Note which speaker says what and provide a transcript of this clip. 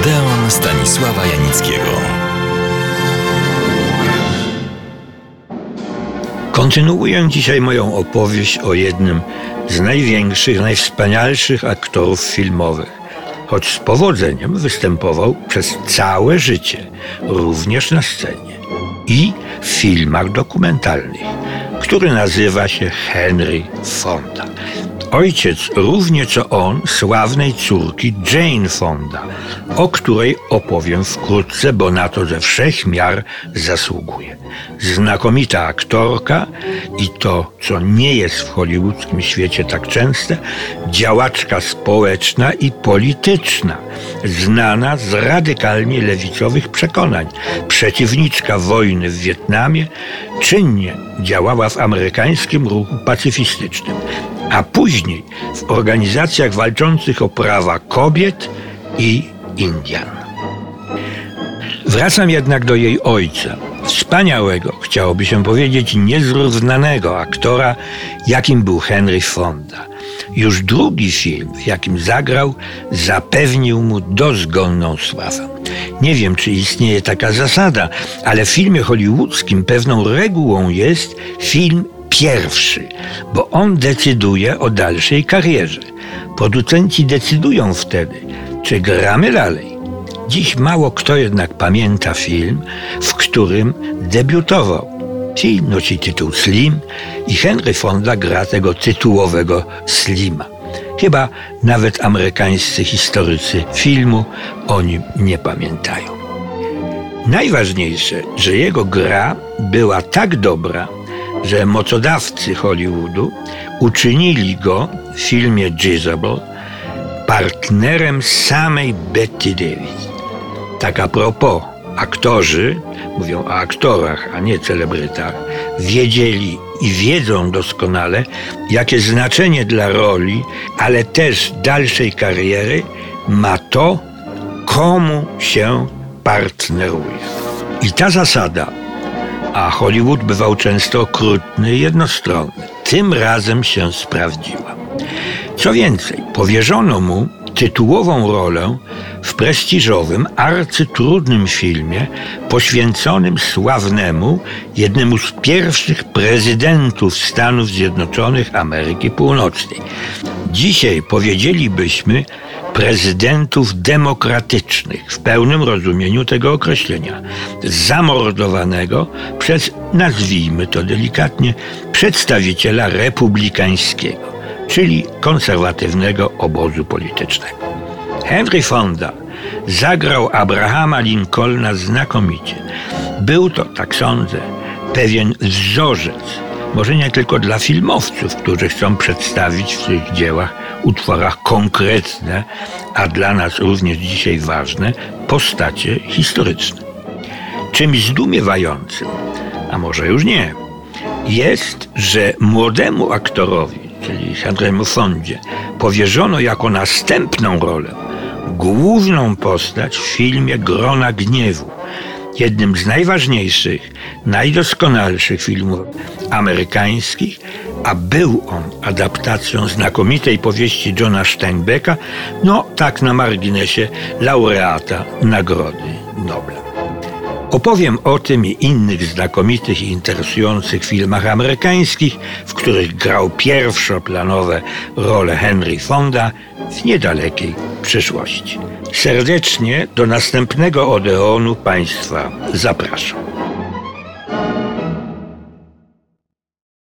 Speaker 1: Odeon Stanisława Janickiego.
Speaker 2: Kontynuuję dzisiaj moją opowieść o jednym z największych, najwspanialszych aktorów filmowych. Choć z powodzeniem występował przez całe życie, również na scenie i w filmach dokumentalnych, który nazywa się Henry Fonda. Ojciec równie co on sławnej córki Jane Fonda, o której opowiem wkrótce, bo na to ze wszech miar zasługuje. Znakomita aktorka i to, co nie jest w hollywoodzkim świecie tak częste, działaczka społeczna i polityczna, znana z radykalnie lewicowych przekonań, przeciwniczka wojny w Wietnamie, czynnie działała w amerykańskim ruchu pacyfistycznym a później w organizacjach walczących o prawa kobiet i Indian. Wracam jednak do jej ojca, wspaniałego, chciałoby się powiedzieć niezrównanego aktora, jakim był Henry Fonda. Już drugi film, w jakim zagrał, zapewnił mu dozgonną sławę. Nie wiem, czy istnieje taka zasada, ale w filmie hollywoodzkim pewną regułą jest film pierwszy, bo on decyduje o dalszej karierze. Producenci decydują wtedy, czy gramy dalej. Dziś mało kto jednak pamięta film, w którym debiutował. Film nosi tytuł Slim i Henry Fonda gra tego tytułowego Slima. Chyba nawet amerykańscy historycy filmu o nim nie pamiętają. Najważniejsze, że jego gra była tak dobra, że mocodawcy Hollywoodu uczynili go w filmie Jezebel partnerem samej Betty Davis. Tak a propos, aktorzy, mówią o aktorach, a nie celebrytach, wiedzieli i wiedzą doskonale, jakie znaczenie dla roli, ale też dalszej kariery ma to, komu się partneruje. I ta zasada a Hollywood bywał często okrutny i jednostronny. Tym razem się sprawdziła. Co więcej, powierzono mu tytułową rolę w prestiżowym, arcytrudnym filmie poświęconym sławnemu, jednemu z pierwszych prezydentów Stanów Zjednoczonych Ameryki Północnej. Dzisiaj powiedzielibyśmy, prezydentów demokratycznych w pełnym rozumieniu tego określenia, zamordowanego przez, nazwijmy to delikatnie, przedstawiciela republikańskiego, czyli konserwatywnego obozu politycznego. Henry Fonda zagrał Abrahama Lincolna znakomicie. Był to, tak sądzę, pewien wzorzec może nie tylko dla filmowców, którzy chcą przedstawić w swoich dziełach, utworach konkretne, a dla nas również dzisiaj ważne, postacie historyczne. Czymś zdumiewającym, a może już nie, jest, że młodemu aktorowi, czyli Henrymu Fondzie, powierzono jako następną rolę główną postać w filmie Grona Gniewu, jednym z najważniejszych, najdoskonalszych filmów amerykańskich, a był on adaptacją znakomitej powieści Johna Steinbecka, no tak na marginesie laureata Nagrody Nobla. Opowiem o tym i innych znakomitych i interesujących filmach amerykańskich, w których grał pierwszoplanowe role Henry Fonda w niedalekiej przyszłości. Serdecznie do następnego Odeonu Państwa zapraszam.